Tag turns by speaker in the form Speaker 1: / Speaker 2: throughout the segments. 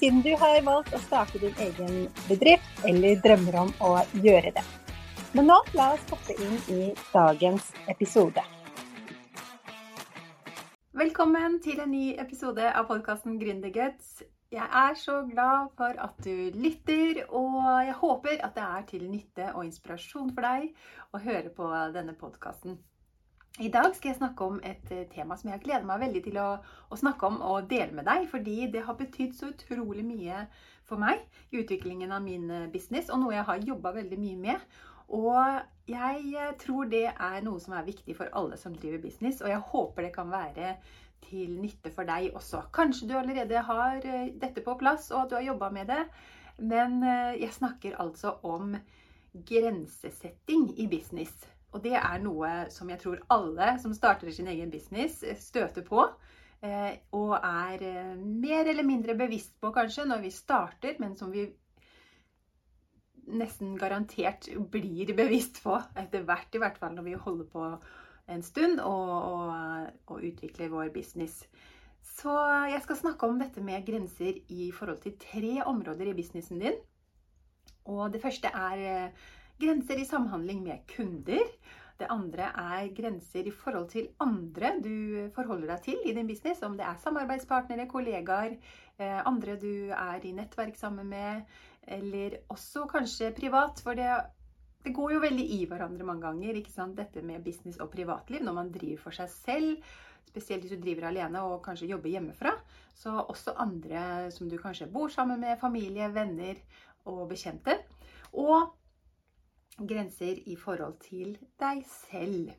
Speaker 1: siden du har valgt å starte din egen bedrift eller drømmer om å gjøre det. Men nå la oss hoppe inn i dagens episode.
Speaker 2: Velkommen til en ny episode av podkasten Gründerguts. Jeg er så glad for at du lytter, og jeg håper at det er til nytte og inspirasjon for deg å høre på denne podkasten. I dag skal jeg snakke om et eh, tema som jeg gleder meg veldig til å, å, snakke om og dele med deg. Fordi det har betydd så utrolig mye for meg i utviklingen av min eh, business, og noe jeg har jobba veldig mye med. Og jeg eh, tror det er noe som er viktig for alle som driver business, og jeg håper det kan være til nytte for deg også. Kanskje du allerede har dette på plass, og at du har jobba med det. Men jeg snakker altså om grensesetting i business. Og det er noe som jeg tror alle som starter sin egen business, eh, støter på. Eh, og er eh, mer eller mindre bevisst på kanskje når vi starter, men som vi nesten garantert blir bevisst på etter hvert, i hvert fall når vi holder på en stund og, og, og utvikler vår business. Så jeg skal snakke om dette med grenser i forhold til tre områder i businessen din. Og det første er Grenser i samhandling med kunder. Det andre er grenser i forhold til andre du forholder deg til i din business. Om det er samarbeidspartnere, kollegaer, eh, andre du er i nettverk sammen med, eller også kanskje privat. For det, det går jo veldig i hverandre mange ganger, ikke sant? dette med business og privatliv når man driver for seg selv. Spesielt hvis du driver alene og kanskje jobber hjemmefra. Så også andre som du kanskje bor sammen med, familie, venner og bekjente. Og grenser i forhold til deg selv.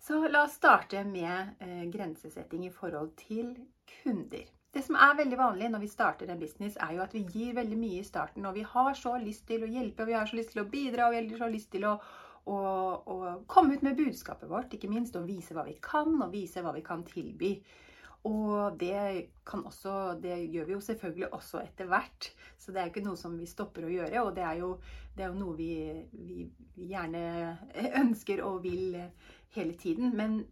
Speaker 2: Så la oss starte med eh, grensesetting i forhold til kunder. Det som er veldig vanlig når vi starter en business, er jo at vi gir veldig mye i starten. Og vi har så lyst til å hjelpe, og vi har så lyst til å bidra, og vi har så lyst til å, å, å komme ut med budskapet vårt, ikke minst, og vise hva vi kan, og vise hva vi kan tilby. Og det, også, det, gjør vi jo selvfølgelig også etter hvert. Så det er ikke noe som vi stopper å gjøre. Og det er jo, det er jo noe vi, vi, gjerne ønsker og vil hele tiden. Men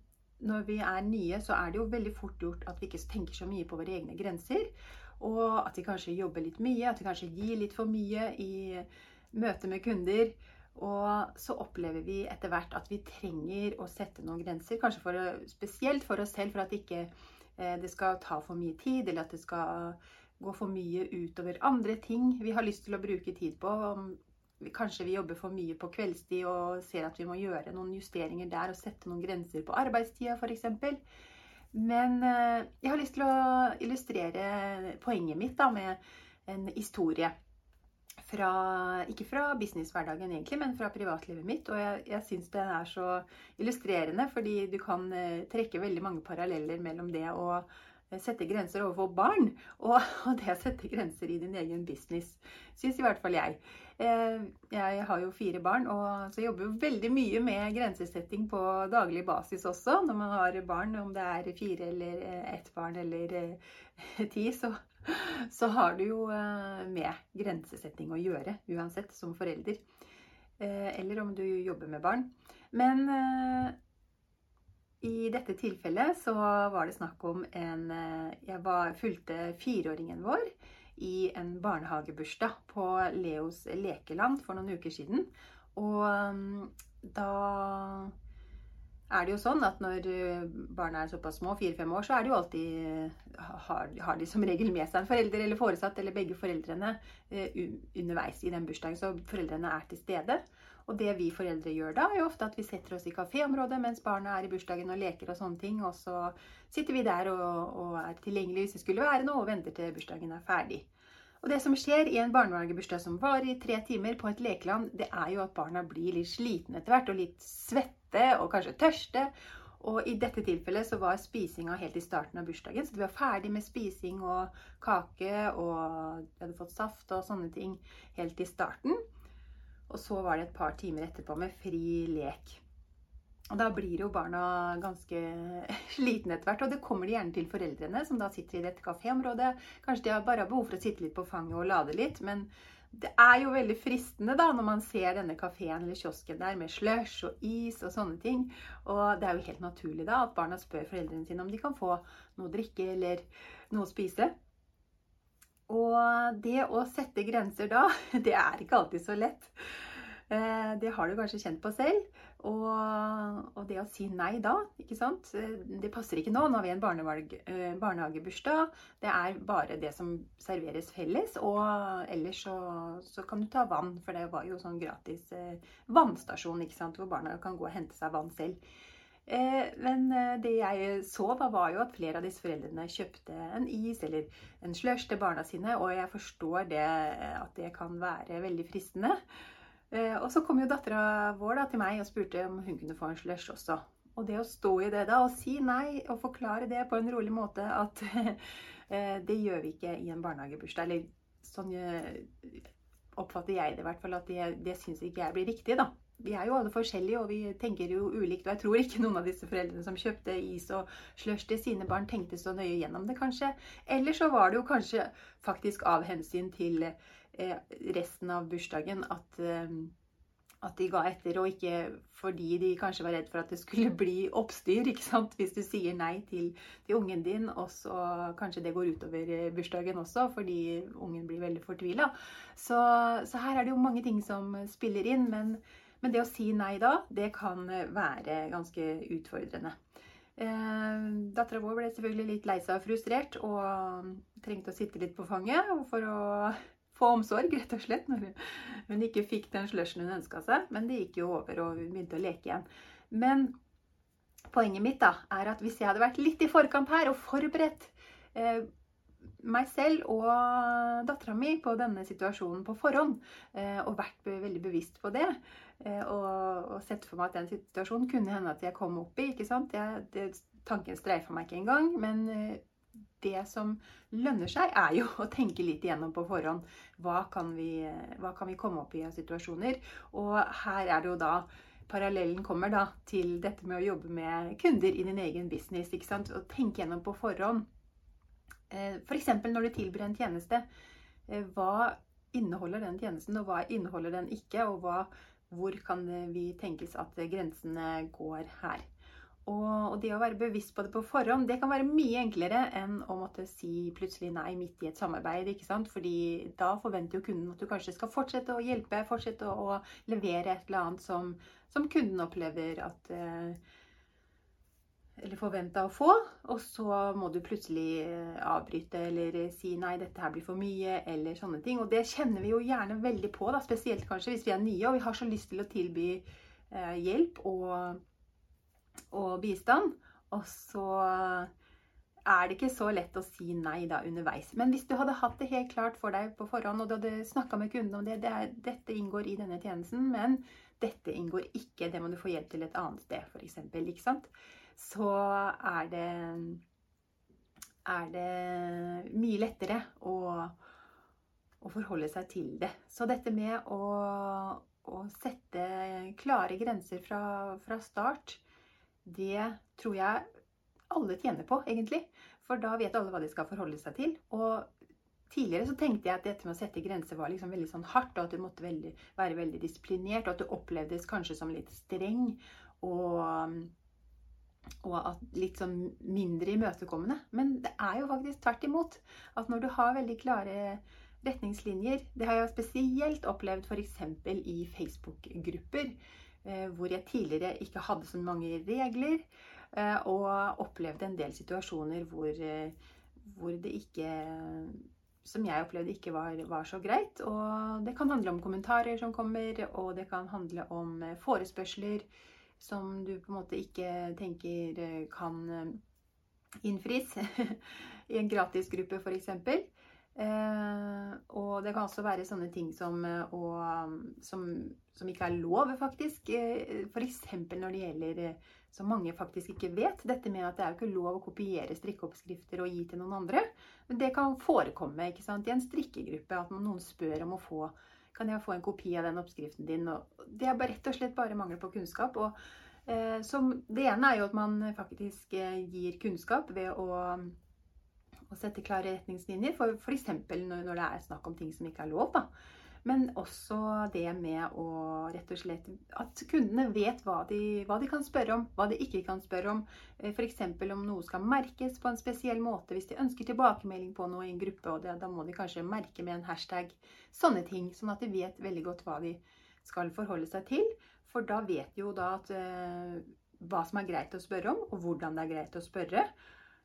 Speaker 2: når vi er nye, så er det jo veldig fort gjort at vi ikke tenker så mye på våre egne grenser. Og at vi kanskje jobber litt mye, at vi kanskje gir litt for mye i møte med kunder. Og så opplever vi etter hvert at vi trenger å sette noen grenser, kanskje for, spesielt for oss selv, for at ikke det skal ta for mye tid, eller at det skal gå for mye utover andre ting vi har lyst til å bruke tid på. Kanskje vi jobber for mye på kveldstid og ser at vi må gjøre noen justeringer der og sette noen grenser på arbeidstida f.eks. Men eh, jeg har lyst til å illustrere poenget mitt da, med en historie fra, ikke fra businesshverdagen egentlig, men fra privatlivet mitt. Og jeg, jeg syns det er så illustrerende, fordi du kan eh, trekke veldig mange paralleller mellom det å eh, sette grenser overfor barn og, og det å sette grenser i din egen business. Syns i hvert fall jeg. Eh, jeg har jo fire barn, og så jobber jo veldig mye med grensesetting på daglig basis også. Når man har barn, om det er fire eller ett barn eller ti, så så har du jo eh, med grensesetting å gjøre uansett, som forelder. Eh, eller om du jobber med barn. Men eh, i dette tilfellet så var det snakk om en Jeg var, fulgte fireåringen vår i en barnehagebursdag på Leos lekeland for noen uker siden. Og da er det jo sånn at når eh, barna er såpass små, fire-fem år, så er det jo alltid eh, har, har, de som regel med seg en forelder eller foresatt eller begge foreldrene uh, underveis i den bursdagen. Så foreldrene er til stede. Og det vi foreldre gjør da, er jo ofte at vi setter oss i kaféområdet mens barna er i bursdagen og leker og sånne ting. Og så sitter vi der og, og er tilgjengelige hvis det skulle være noe, og venter til bursdagen er ferdig. Og det som skjer i en barnehagebursdag som varer i tre timer på et lekeland, det er jo at barna blir litt slitne etter hvert og litt svette og kanskje tørste. Og i dette tilfellet så var spisinga helt i starten av bursdagen. Så de var ferdig med spising og kake, og vi hadde fått saft og sånne ting helt i starten. Og så var det et par timer etterpå med fri lek. Og da blir jo barna ganske slitne etter hvert. Og det kommer de gjerne til foreldrene, som da sitter i dette kaféområdet. Kanskje de har bare behov for å sitte litt på fanget og lade litt. men det er jo veldig fristende da, når man ser denne kafeen eller kiosken der med slush og is og sånne ting. Og det er jo helt naturlig da at barna spør foreldrene sine om de kan få noe å drikke eller noe å spise. Og det å sette grenser da, det er ikke alltid så lett. Eh, det har du kanskje kjent på selv. Og, og, det å si nei da, ikke sant Det passer ikke nå. Nå har vi en eh, barnehagebursdag. Det er bare det som serveres felles. Og ellers så, så, kan du ta vann, for det var jo sånn gratis eh, vannstasjon ikke sant, hvor barna kan gå og hente seg vann selv. Eh, men det jeg så, var jo at flere av disse foreldrene kjøpte en is eller en slush til barna sine. Og jeg forstår det, at det kan være veldig fristende. Eh, og så kom jo dattera vår da, til meg og spurte om hun kunne få en slush også. Og det å stå i det da og si nei og forklare det på en rolig måte at eh, det gjør vi ikke i en barnehagebursdag. Eller sånn eh, oppfatter jeg det i hvert fall, at det, det syns ikke jeg blir riktig, da. Vi er jo alle forskjellige, og vi tenker jo ulikt. Og jeg tror ikke noen av disse foreldrene som kjøpte is og slush til sine barn, tenkte så nøye gjennom det, kanskje. Eller så var det jo kanskje faktisk av hensyn til Eh, resten av bursdagen at, eh, at de ga etter, og ikke fordi de kanskje var redd for at det skulle bli oppstyr. ikke sant? Hvis du sier nei til, til ungen din, og så kanskje det går utover eh, bursdagen også, fordi ungen blir veldig fortvila. Så, så, her er det jo mange ting som spiller inn, men, men det å si nei da, det kan være ganske utfordrende. Eh, Dattera vår ble selvfølgelig litt lei seg og frustrert og trengte å sitte litt på fanget for å få omsorg, rett og slett, når hun ikke fikk den slushen hun ønska seg. Men det gikk jo over, og hun begynte å leke igjen. Men poenget mitt da, er at hvis jeg hadde vært litt i forkant her og forberedt eh, meg selv og dattera mi på denne situasjonen på forhånd, eh, og vært veldig bevisst på det, eh, og, og, sett for meg at den situasjonen kunne hende at jeg kom opp i. ikke sant? Jeg, det, tanken streifa meg ikke engang, men eh, det som lønner seg, er jo å tenke litt igjennom på forhånd. Hva kan vi, hva kan vi komme opp i av situasjoner? Og her er det jo da Parallellen kommer da til dette med å jobbe med kunder i din egen business. ikke sant? Og tenke gjennom på forhånd. Eh, F.eks. For når du tilbyr en tjeneste. Eh, hva inneholder den tjenesten, og hva inneholder den ikke? Og hva, hvor kan vi tenkes at grensene går her? Og, det å være bevisst på det på forhånd, det kan være mye enklere enn å måtte si plutselig nei midt i et samarbeid. ikke sant? Fordi da forventer jo kunden at du kanskje skal fortsette å hjelpe, fortsette å levere et eller annet som, som kunden opplever at eh, Eller forventa å få. Og så må du plutselig eh, avbryte eller si nei, dette her blir for mye, eller sånne ting. Og det kjenner vi jo gjerne veldig på, da, spesielt kanskje hvis vi er nye og vi har så lyst til å tilby eh, hjelp. og og bistand. Og så er det ikke så lett å si nei da underveis. Men hvis du hadde hatt det helt klart for deg på forhånd, og du hadde snakka med kunden om det, det er, dette inngår i denne tjenesten, men dette inngår ikke, det må du få hjelp til et annet sted, f.eks., ikke sant? Så er det, er det mye lettere å, å forholde seg til det. Så dette med å, å sette klare grenser fra, fra start det tror jeg alle tjener på, egentlig. For da vet alle hva de skal forholde seg til. Og tidligere så tenkte jeg at dette med å sette grenser var liksom veldig sånn hardt, og at du måtte veldig, være veldig disiplinert, og at du opplevdes kanskje som litt streng. Og, og litt sånn mindre imøtekommende. Men det er jo faktisk tvert imot. At når du har veldig klare retningslinjer Det har jeg spesielt opplevd f.eks. i Facebook-grupper. Eh, hvor jeg tidligere ikke hadde så mange regler, eh, og opplevde en del situasjoner hvor, eh, hvor det ikke som jeg opplevde ikke var, var, så greit. Og det kan handle om kommentarer som kommer, og det kan handle om forespørsler som du på en måte ikke tenker kan innfris i en gratisgruppe, f.eks. Eh, og det kan også være sånne ting som, og, som, som ikke er lov, faktisk. Eh, F.eks. når det gjelder som mange faktisk ikke vet. Dette med at det er jo ikke lov å kopiere strikkeoppskrifter og gi til noen andre. Men det kan forekomme ikke sant, i en strikkegruppe at noen spør om å få kan jeg få en kopi av den oppskriften din. Og det er rett og slett bare mangel på kunnskap. Og, eh, som, det ene er jo at man faktisk eh, gir kunnskap ved å, å sette klare retningslinjer, for f.eks. Når, det er snakk om ting som ikke er lov. da. Men også det med å rett og slett At kundene vet hva de, hva de kan spørre om, hva de ikke kan spørre om. Eh, F.eks. om noe skal merkes på en spesiell måte. Hvis de ønsker tilbakemelding på noe i en gruppe, og det, da må de kanskje merke med en hashtag. Sånne ting. Sånn at de vet veldig godt hva de skal forholde seg til. For da vet de jo da at, uh, hva som er greit å spørre om, og hvordan det er greit å spørre.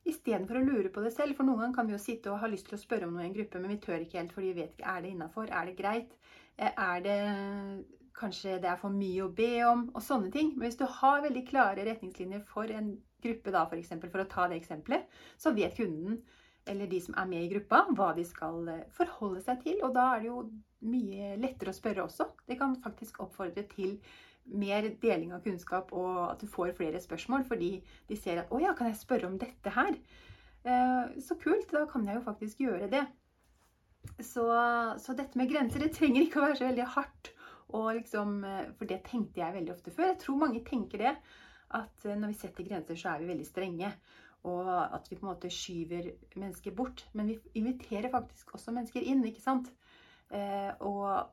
Speaker 2: Istedenfor å lure på det selv. For noen ganger kan vi jo sitte og ha lyst til å spørre om noe i en gruppe, men vi tør ikke helt fordi vi vet ikke er det innafor, er det greit, eh, er det kanskje det er for mye å be om, og sånne ting. Men hvis du har veldig klare retningslinjer for en gruppe, da, for, eksempel, for å ta det eksempelet, så vet kunden eller de som er med i gruppa, hva de skal eh, forholde seg til. Og da er det jo mye lettere å spørre også. Det kan faktisk oppfordre til mer deling av kunnskap, og at du får flere spørsmål fordi de ser at 'Å ja, kan jeg spørre om dette her?' Eh, så kult. Da kan jeg jo faktisk gjøre det. Så, så, dette med grenser, det trenger ikke å være så veldig hardt. Liksom, eh, for det tenkte jeg veldig ofte før. Jeg tror mange tenker det. At eh, når vi setter grenser, så er vi veldig strenge. Og at vi på en måte skyver mennesker bort. Men vi inviterer faktisk også mennesker inn, ikke sant? og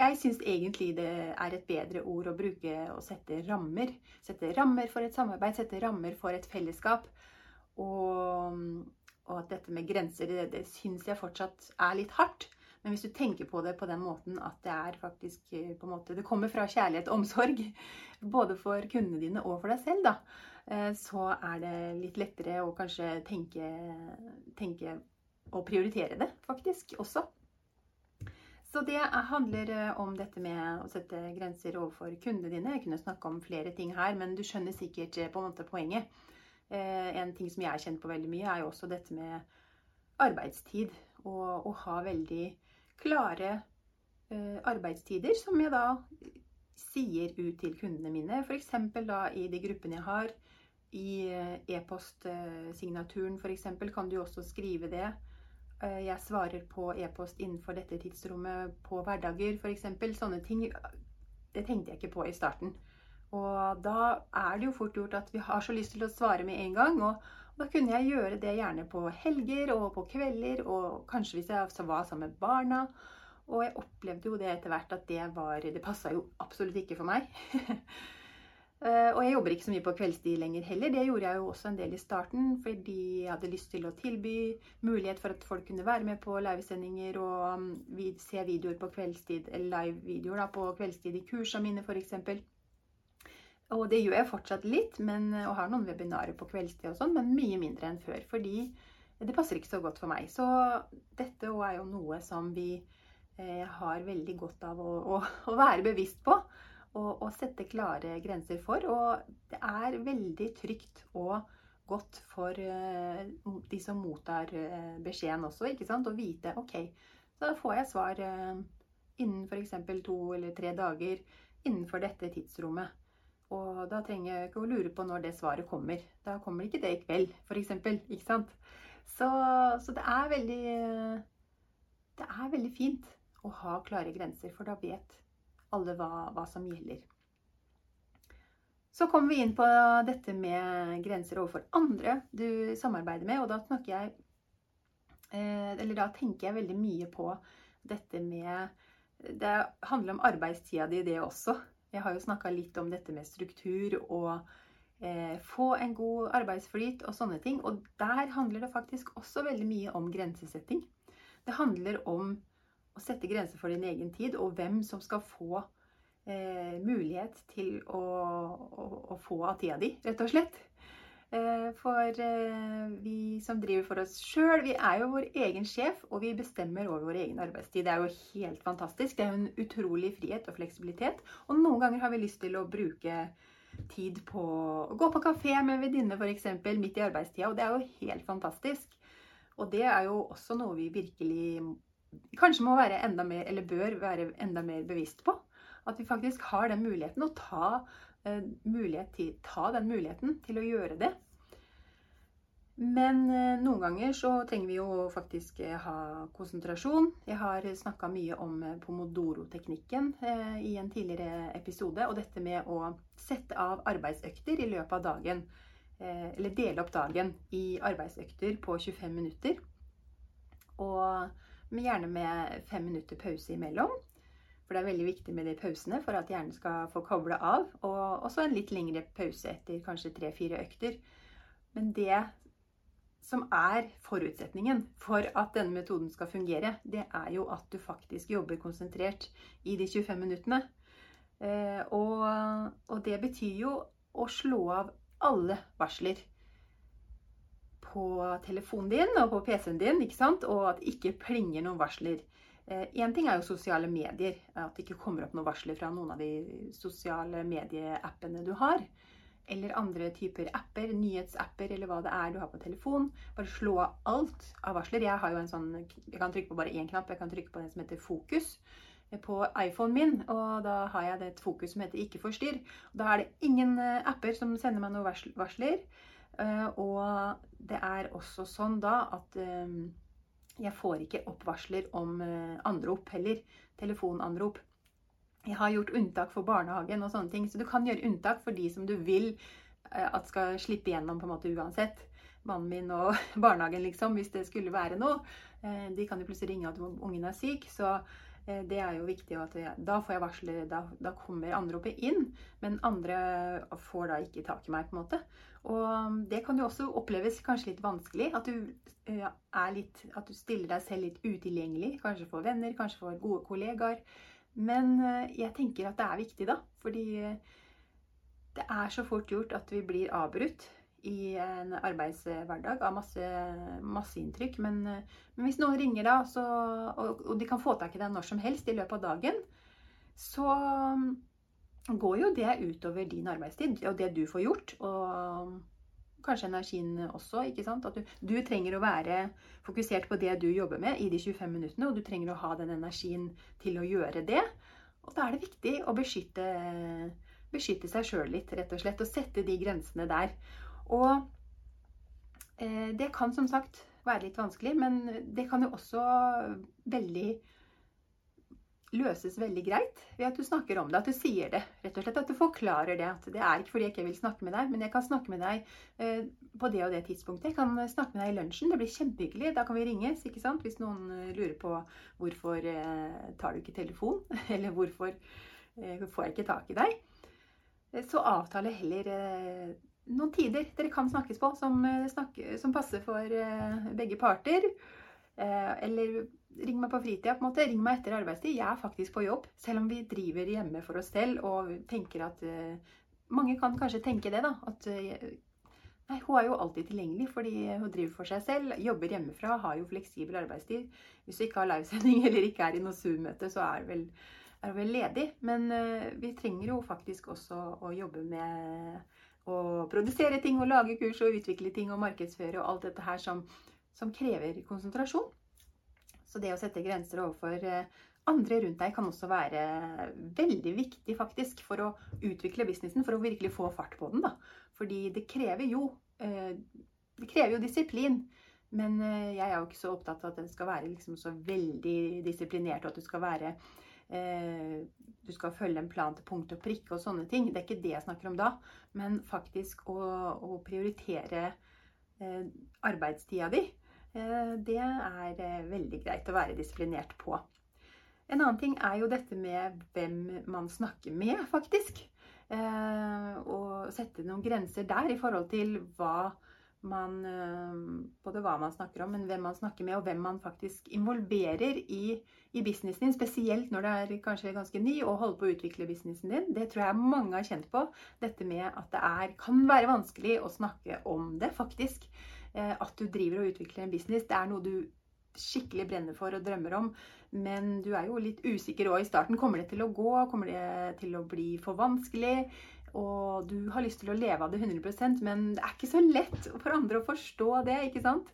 Speaker 2: jeg syns egentlig det er et bedre ord å bruke å sette rammer. Sette rammer for et samarbeid, sette rammer for et fellesskap. Og, og at dette med grenser, det, det syns jeg fortsatt er litt hardt. Men hvis du tenker på det på den måten at det er faktisk eh, på en måte, Det kommer fra kjærlighet og omsorg, både for kundene dine og for deg selv, da, eh, så er det litt lettere å kanskje tenke, tenke og prioritere det, faktisk, også. Så det handler eh, om dette med å sette grenser overfor kundene dine. Jeg kunne snakke om flere ting her, men du skjønner sikkert eh, på en måte poenget. Eh, en ting som jeg har kjent på veldig mye, er jo også dette med arbeidstid. Og å ha veldig klare arbeidstider, som jeg da sier ut til kundene mine. F.eks. da i de gruppene jeg har. I e-postsignaturen f.eks. kan du også skrive det jeg svarer på e-post innenfor dette tidsrommet på hverdager f.eks. Sånne ting. Det tenkte jeg ikke på i starten. Og da er det jo fort gjort at vi har så lyst til å svare med en gang. Og da kunne jeg gjøre det gjerne på helger og på kvelder, og kanskje hvis jeg var sammen med barna. Og jeg opplevde jo det etter hvert at det var Det passa jo absolutt ikke for meg. Eh, og jeg jobber ikke så mye på kveldstid lenger heller. Det gjorde jeg jo også en del i starten, fordi jeg hadde lyst til å tilby mulighet for at folk kunne være med på livesendinger og um, se videoer på kveldstid, live-videoer på kveldstid i kursene mine f.eks. Og det gjør jeg fortsatt litt, men, og har noen webinarer på kveldstid og sånn, men mye mindre enn før. Fordi det passer ikke så godt for meg. Så dette er jo noe som vi eh, har veldig godt av å, å, å være bevisst på og sette klare grenser for. Og det er veldig trygt og godt for uh, de som mottar uh, beskjeden også, ikke sant? å vite OK, så får jeg svar uh, innen f.eks. to eller tre dager innenfor dette tidsrommet. Og da trenger jeg ikke å lure på når det svaret kommer. Da kommer ikke det i kveld, f.eks. Ikke sant? Så, så det er veldig Det er veldig fint å ha klare grenser, for da vet alle hva, hva som gjelder. Så kommer vi inn på dette med grenser overfor andre du samarbeider med. Og da snakker jeg eh, Eller da tenker jeg veldig mye på dette med Det handler om arbeidstida di, det også. Jeg har jo snakka litt om dette med struktur og eh, få en god arbeidsflyt og sånne ting. Og der handler det faktisk også veldig mye om grensesetting. Det handler om å sette grenser for din egen tid, og hvem som skal få eh, mulighet til å, å, å, få av tida di, rett og slett. Eh, for eh, vi som driver for oss sjøl, vi er jo vår egen sjef, og vi bestemmer over vår egen arbeidstid. Det er jo helt fantastisk. Det er jo en utrolig frihet og fleksibilitet. Og noen ganger har vi lyst til å bruke tid på å gå på kafé med venninne f.eks. midt i arbeidstida, og det er jo helt fantastisk. Og det er jo også noe vi virkelig kanskje må være enda mer, eller bør være enda mer bevisst på. At vi faktisk har den muligheten å ta mulighet til, ta den muligheten til å gjøre det. Men eh, noen ganger så trenger vi jo faktisk eh, ha konsentrasjon. Jeg har snakka mye om eh, pomodoro-teknikken i en tidligere episode. Og dette med å sette av arbeidsøkter i løpet av dagen. Eller dele opp dagen i arbeidsøkter på 25 minutter. Og gjerne med fem minutter pause imellom. For det er veldig viktig med de pausene for at hjernen skal få koble av. Og så en litt lengre pause etter kanskje tre-fire økter. Men det som er forutsetningen for at denne metoden skal fungere, det er jo at du faktisk jobber konsentrert i de 25 minuttene. Eh, og, og det betyr jo å slå av alle varsler på telefonen din og på PC-en din, ikke sant? og at det ikke plinger noen varsler. Én eh, ting er jo sosiale medier, at det ikke kommer opp noen varsler fra noen av de sosiale medieappene du har eller andre typer apper, nyhetsapper eller hva det er du har på telefon. Bare slå av alt av varsler. Jeg har jo en sånn, jeg kan trykke på bare én knapp. Jeg kan trykke på den som heter fokus på iPhonen min. Og da har jeg et fokus som heter ikke forstyrr. Da er det ingen eh, apper som sender meg noen varsler. Eh, og det er også sånn da at eh, jeg får ikke oppvarsler om anrop heller. Telefonanrop. Jeg har gjort unntak for barnehagen og sånne ting. Så du kan gjøre unntak for de som du vil eh, at skal slippe gjennom på en måte uansett. Mannen min og barnehagen, liksom, hvis det skulle være noe. Eh, de kan jo plutselig ringe at ungen er syk. Så eh, det er jo viktig at jeg, da får jeg varsle, da, da kommer anropet inn. Men andre får da ikke tak i meg, på en måte. Og det kan jo også oppleves kanskje litt vanskelig. At du, litt, at du stiller deg selv litt utilgjengelig. Kanskje for venner, kanskje for gode kollegaer. Men eh, jeg tenker at det er viktig, da. Fordi eh, det er så fort gjort at vi blir avbrutt i en arbeidshverdag av masse, masse inntrykk. Men, men, hvis noen ringer da, så, og, og, de kan få tak i deg når som helst i løpet av dagen, så mm, går jo det utover din arbeidstid og det du får gjort. Og kanskje energien også. ikke sant? At du, du, trenger å være fokusert på det du jobber med i de 25 minuttene, og du trenger å ha den energien til å gjøre det. Og da er det viktig å beskytte, beskytte seg sjøl litt, rett og slett, og sette de grensene der. Og eh, det kan som sagt være litt vanskelig, men det kan jo også veldig løses veldig greit ved at du snakker om det, at du sier det. Rett og slett At du forklarer det. At det er ikke fordi jeg ikke vil snakke med deg, men jeg kan snakke med deg eh, på det og det tidspunktet. Jeg kan snakke med deg i lunsjen. Det blir kjempehyggelig. Da kan vi ringes, ikke sant? Hvis noen eh, lurer på hvorfor tar du ikke telefon, eller hvorfor får jeg ikke tak i deg. Så avtale heller noen tider dere kan snakkes på, som, snakke, som passer for begge parter. eller ring meg på fritida. på en måte, Ring meg etter arbeidstid. Jeg er faktisk på jobb. Selv om vi driver hjemme for oss selv og tenker at Mange kan kanskje tenke det, da. At nei, hun er jo alltid tilgjengelig fordi hun driver for seg selv. Jobber hjemmefra, har jo fleksibel arbeidstid. Hvis du ikke har livesending eller ikke er i noe Zoom-møte, så er du vel, vel ledig. Men vi trenger jo faktisk også å jobbe med å produsere ting og lage kurs og utvikle ting og markedsføre og alt dette her som, som krever konsentrasjon. Så det å sette grenser overfor eh, andre rundt deg kan også være veldig viktig faktisk for å utvikle businessen, for å virkelig få fart på den. da. Fordi det krever jo, eh, det krever jo disiplin. Men eh, jeg er jo ikke så opptatt av at den skal være liksom så veldig disiplinert, og at du skal være du skal følge en plan til punkt og prikke og sånne ting. Det er ikke det jeg snakker om da. Men faktisk å, å prioritere arbeidstida di Eh, det er eh, veldig greit å være disiplinert på. En annen ting er jo dette med hvem man snakker med, faktisk. Eh, og sette noen grenser der i forhold til hva man Både hva man snakker om, men hvem man snakker med, og hvem man faktisk involverer i, i businessen din. Spesielt når det er kanskje ganske ny og holder på å utvikle businessen din. Det tror jeg mange har kjent på. Dette med at det er, kan være vanskelig å snakke om det, faktisk. Eh, at du driver og utvikler en business. Det er noe du skikkelig brenner for og drømmer om. Men du er jo litt usikker òg i starten. Kommer det til å gå? Kommer det til å bli for vanskelig? Og du har lyst til å leve av det 100% men det er ikke så lett for andre å forstå det, ikke sant?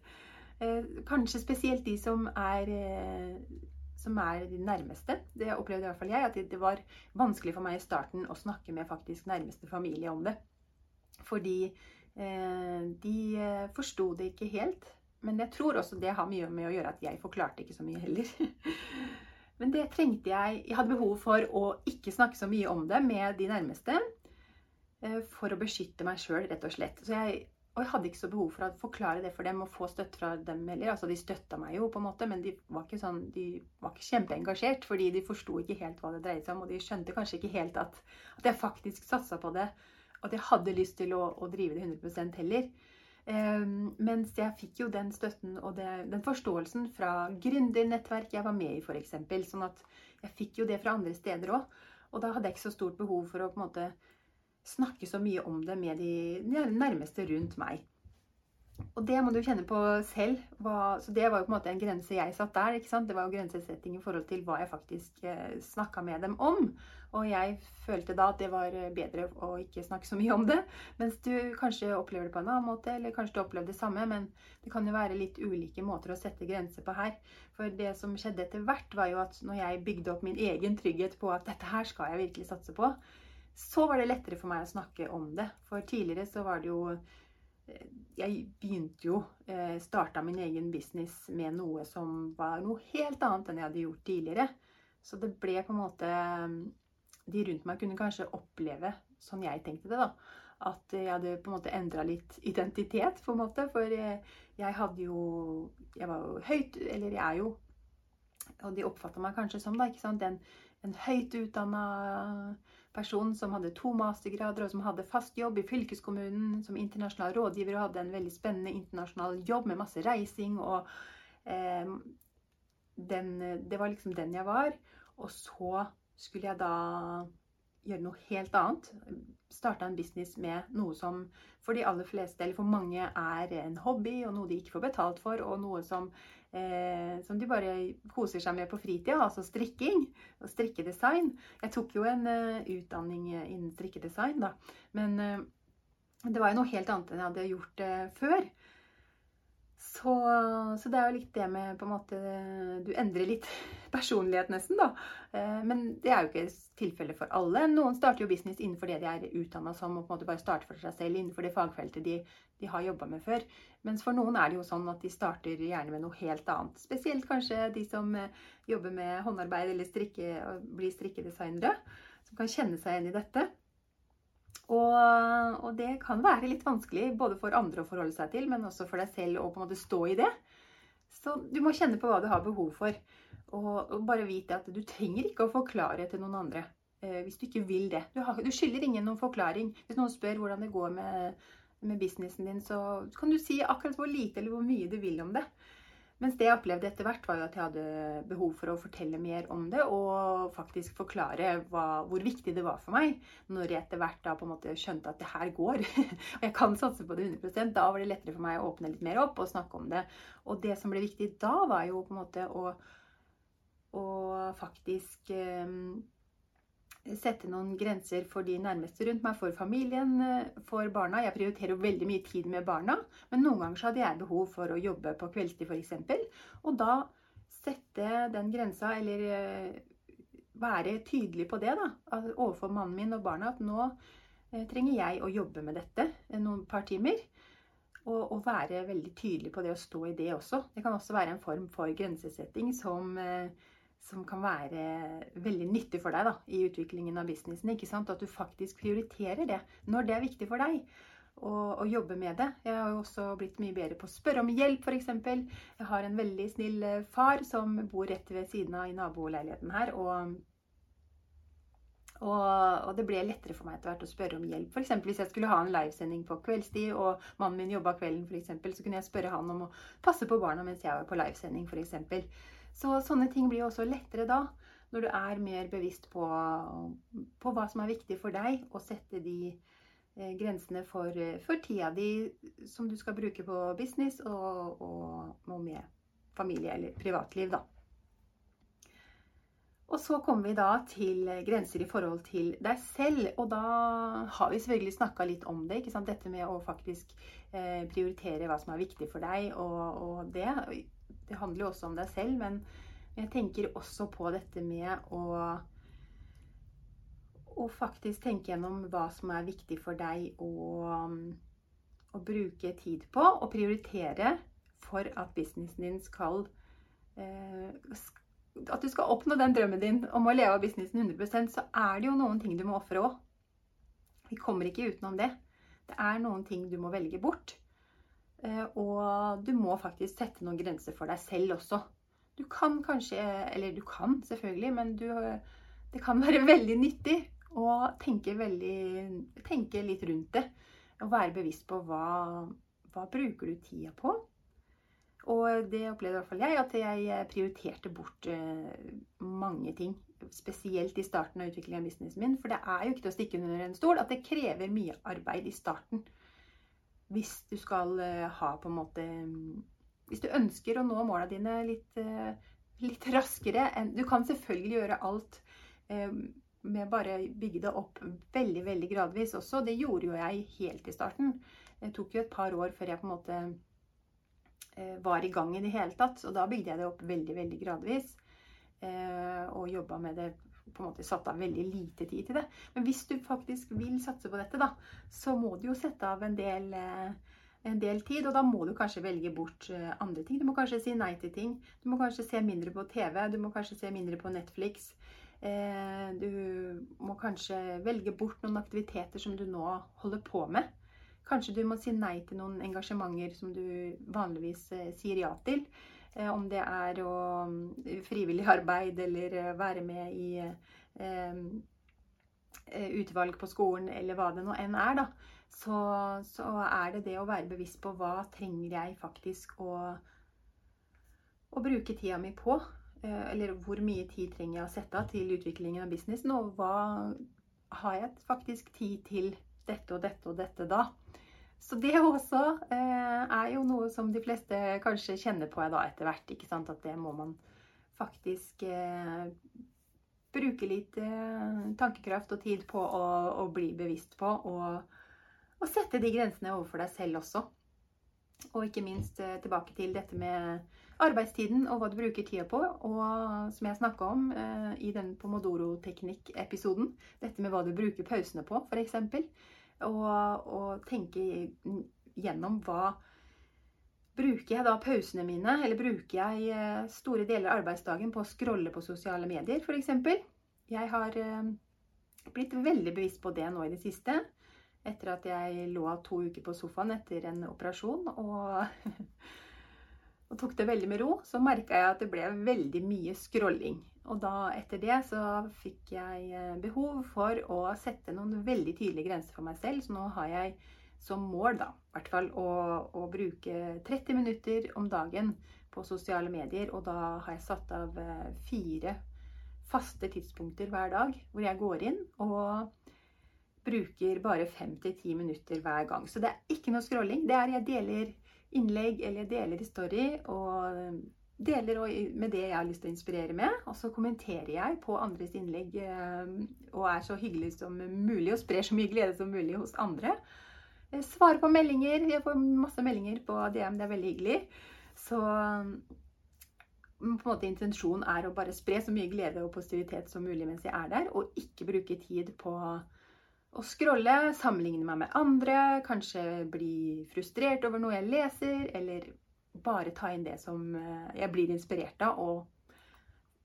Speaker 2: Eh, kanskje spesielt de som er eh, som er de nærmeste. Det opplevde i hvert fall jeg, at det var vanskelig for meg i starten å snakke med faktisk nærmeste familie om det. Fordi eh, de forsto det ikke helt. Men jeg tror også det har mye med å gjøre at jeg forklarte ikke så mye heller. Men det trengte jeg Jeg hadde behov for å ikke snakke så mye om det med de nærmeste. Eh, for å beskytte meg sjøl, rett og slett. Jeg og jeg hadde ikke så behov for å forklare det for dem og få støtte fra dem heller. Altså, de støtta meg jo, på en måte, men de var ikke, sånn, de var ikke kjempeengasjert. Fordi de forsto ikke helt hva det dreide seg om, og de skjønte kanskje ikke helt at, at jeg faktisk satsa på det. At jeg hadde lyst til å, å drive det 100% heller. Um, mens jeg fikk jo den støtten og det, den forståelsen fra gründernettverk jeg var med i, f.eks. Sånn at jeg fikk jo det fra andre steder òg. Og da hadde jeg ikke så stort behov for å på en måte snakke så mye om det med de nærmeste rundt meg. Og det må du kjenne på selv. Så det var jo på en måte en grense jeg satt der. ikke sant? Det var jo grensesetting i forhold til hva jeg faktisk eh, snakka med dem om. Og jeg følte da at det var bedre å ikke snakke så mye om det. Mens du kanskje opplever det på en annen måte, eller kanskje du opplever det samme. Men det kan jo være litt ulike måter å sette grenser på her. For det som skjedde etter hvert, var jo at når jeg bygde opp min egen trygghet på at dette her skal jeg virkelig satse på, så var det lettere for meg å snakke om det. For tidligere så var det jo eh, Jeg begynte jo eh, Starta min egen business med noe som var noe helt annet enn jeg hadde gjort tidligere. Så det ble på en måte De rundt meg kunne kanskje oppleve sånn jeg tenkte det, da. At jeg hadde på en måte endra litt identitet, på en måte. For jeg, hadde jo Jeg var jo høyt Eller jeg er jo Og de oppfatta meg kanskje som da, ikke sant, en, høyt utdanna person som hadde to mastergrader, og som hadde fast jobb i fylkeskommunen som internasjonal rådgiver og hadde en veldig spennende internasjonal jobb med masse reising. og eh, den, Det var liksom den jeg var. Og så skulle jeg da gjøre noe helt annet. Starta en business med noe som for de aller fleste, eller for mange, er en hobby og noe de ikke får betalt for, og noe som eh, som de bare koser seg med på fritida, altså strikking og strikkedesign. Jeg tok jo en eh, utdanning innen strikkedesign, da. Men uh, det var jo noe helt annet enn jeg hadde gjort uh, før. Så, så, det er jo litt det med på en måte Du endrer litt personlighet, nesten, da. Eh, men det er jo ikke tilfellet for alle. Noen starter jo business innenfor det de er utdanna som, og på en måte bare starter for seg selv innenfor det fagfeltet de, de har jobba med før. Mens for noen er det jo sånn at de starter gjerne med noe helt annet. Spesielt kanskje de som eh, jobber med håndarbeid eller strikke, blir strikkedesignere, som kan kjenne seg igjen i dette. Og, og, det kan være litt vanskelig både for andre å forholde seg til, men også for deg selv å på en måte stå i det. Så du må kjenne på hva du har behov for. Og, og bare vite at du trenger ikke å forklare til noen andre eh, hvis du ikke vil det. Du, du skylder ingen noen forklaring. Hvis noen spør hvordan det går med, med businessen din, så kan du si akkurat hvor lite eller hvor mye du vil om det. Mens det jeg opplevde etter hvert, var jo at jeg hadde behov for å fortelle mer om det, og faktisk forklare hva, hvor viktig det var for meg. Når jeg etter hvert da på en måte skjønte at det her går, og jeg kan satse på det 100% da var det lettere for meg å åpne litt mer opp og snakke om det. Og det som ble viktig da, var jo på en måte å, å faktisk um, sette noen grenser for de nærmeste rundt meg, for familien, eh, for barna. Jeg prioriterer veldig mye tid med barna, men noen ganger så hadde jeg behov for å jobbe på kveldstid f.eks. Og da sette den grensa, eller eh, være tydelig på det da, overfor mannen min og barna, at nå eh, trenger jeg å jobbe med dette noen par timer. Og, og, være veldig tydelig på det og stå i det også. Det kan også være en form for grensesetting som eh, som kan være veldig nyttig for deg da, i utviklingen av businessen. ikke sant? At du faktisk prioriterer det når det er viktig for deg. Og, og jobbe med det. Jeg har jo også blitt mye bedre på å spørre om hjelp, f.eks. Jeg har en veldig snill eh, far som bor rett ved siden av i naboleiligheten her. og og, og, det ble lettere for meg etter hvert å spørre om hjelp. F.eks. hvis jeg skulle ha en livesending på kveldstid, og mannen min jobba kvelden, eksempel, så kunne jeg spørre han om å passe på barna mens jeg var på livesending, f.eks. Så sånne ting blir også lettere da, når du er mer bevisst på, på hva som er viktig for deg, og sette de eh, grensene for, for, tida di som du skal bruke på business og, og, og med familie eller privatliv, da. Og så kommer vi da til grenser i forhold til deg selv. Og da har vi selvfølgelig snakka litt om det. Dette med å faktisk eh, prioritere hva som er viktig for deg. Og, og det det handler jo også om deg selv, men, Jeg tenker også på dette med å og faktisk tenke gjennom hva som er viktig for deg å, å bruke tid på, og prioritere for at businessen din skal eh, At du skal oppnå den drømmen din om å leve av businessen 100% så er det jo noen ting du må ofre òg. Vi kommer ikke utenom det. Det er noen ting du må velge bort. Eh, og du må faktisk sette noen grenser for deg selv også. Du kan kanskje, eller du kan selvfølgelig, men du, det kan være veldig nyttig å tenke, veldig, tenke litt rundt det. Og være bevisst på hva, hva bruker du tida på. Og det opplevde i hvert fall jeg, at jeg prioriterte bort eh, mange ting. Spesielt i starten av utviklingen av businessen min. For det er jo ikke til å stikke under en stol at det krever mye arbeid i starten. Hvis du skal eh, ha på en måte Hvis du ønsker å nå måla dine litt, eh, litt raskere enn Du kan selvfølgelig gjøre alt med bare bygge det opp veldig veldig gradvis også. Det gjorde jo jeg helt i starten. Det tok jo et par år før jeg på en måte eh, var i gang i det hele tatt. Og da bygde jeg det opp veldig veldig gradvis. Eh, og jobba med det på en måte satt av veldig lite tid til det. Men hvis du faktisk vil satse på dette, da, så må du jo sette av en del, eh, en del tid. Og da må du kanskje velge bort andre ting. Du må kanskje si nei til ting. Du må kanskje se mindre på TV. Du må kanskje se mindre på Netflix. Eh, du må kanskje velge bort noen aktiviteter som du nå holder på med. Kanskje du må si nei til noen engasjementer som du vanligvis eh, sier ja til. Eh, om det er å frivillig arbeid eller være med i utvalg på skolen eller hva det nå enn er, da. Så, så er det det å være bevisst på hva trenger jeg faktisk å, å bruke tida mi på. Eh, eller hvor mye tid trenger jeg å sette av til utviklingen av businessen, og hva har jeg faktisk tid til dette og dette og dette da? Så det også eh, er jo noe som de fleste kanskje kjenner på da etter hvert. ikke sant? At det må man faktisk eh, bruke litt eh, tankekraft og tid på å, å bli bevisst på. Og, og, sette de grensene overfor deg selv også. Og ikke minst eh, tilbake til dette med arbeidstiden og hva du bruker tida på. Og som jeg snakka om eh, i den pomodoro-teknikk-episoden, dette med hva du bruker pausene på, f.eks. Og, og tenke gjennom hva Bruker jeg da pausene mine, eller bruker jeg eh, store deler av arbeidsdagen på å scrolle på sosiale medier, f.eks.? Jeg har eh, blitt veldig bevisst på det nå i det siste. Etter at jeg lå to uker på sofaen etter en operasjon og og tok det veldig med ro, så merka jeg at det ble veldig mye scrolling. Og da etter det så fikk jeg eh, behov for å sette noen veldig tydelige grenser for meg selv. Så nå har jeg som mål da, hvert fall å, å, bruke 30 minutter om dagen på sosiale medier. Og da har jeg satt av eh, fire faste tidspunkter hver dag hvor jeg går inn og bruker bare 5-10 minutter hver gang. Så det er ikke noe scrolling. Det er jeg deler innlegg eller deler i story og eh, deler med det jeg har lyst til å inspirere med. Og så kommenterer jeg på andres innlegg eh, og er så hyggelig som mulig og sprer så mye glede som mulig hos andre. Jeg svarer på meldinger. Jeg får masse meldinger på DM. Det er veldig hyggelig. Så på en måte intensjonen er å bare spre så mye glede og positivitet som mulig mens jeg er der, og ikke bruke tid på å scrolle, sammenligne meg med andre, kanskje bli frustrert over noe jeg leser, eller bare ta inn det som eh, jeg blir inspirert av, og,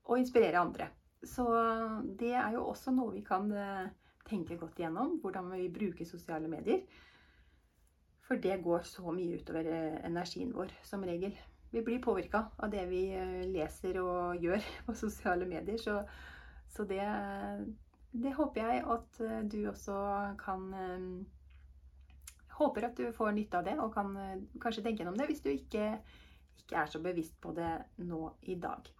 Speaker 2: og inspirere andre. Så det er jo også noe vi kan eh, tenke godt igjennom, hvordan vi bruker sosiale medier. For det går så mye utover eh, energien vår, som regel. Vi blir påvirka av det vi leser og gjør på sosiale medier. Så, så det, det håper jeg at eh, du også kan eh, Håper at du får nytte av det og kan eh, kanskje tenke gjennom det hvis du ikke, ikke er så bevisst på det nå i dag.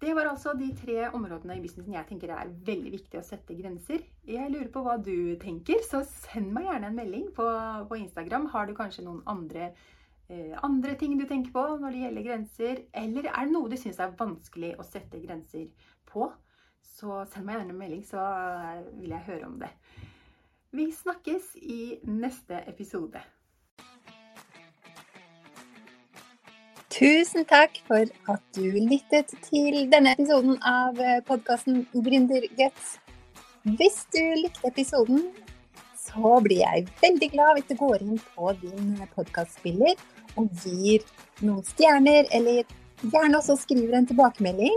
Speaker 2: Det var altså de tre områdene i businessen jeg tenker er veldig viktig å sette grenser. Jeg lurer på hva du tenker, så send meg gjerne en melding på, på Instagram. Har du kanskje noen andre, eh, andre, ting du tenker på når det gjelder grenser? Eller er det noe du syns er vanskelig å sette grenser på? Så send meg gjerne en melding, så vil jeg høre om det. Vi snakkes i neste episode.
Speaker 1: Tusen takk for at du lyttet til denne episoden av podkasten Gründerguts. Hvis du likte episoden, så blir jeg veldig glad hvis du går inn på din podkastspiller og gir noen stjerner, eller gjerne også skriver en tilbakemelding.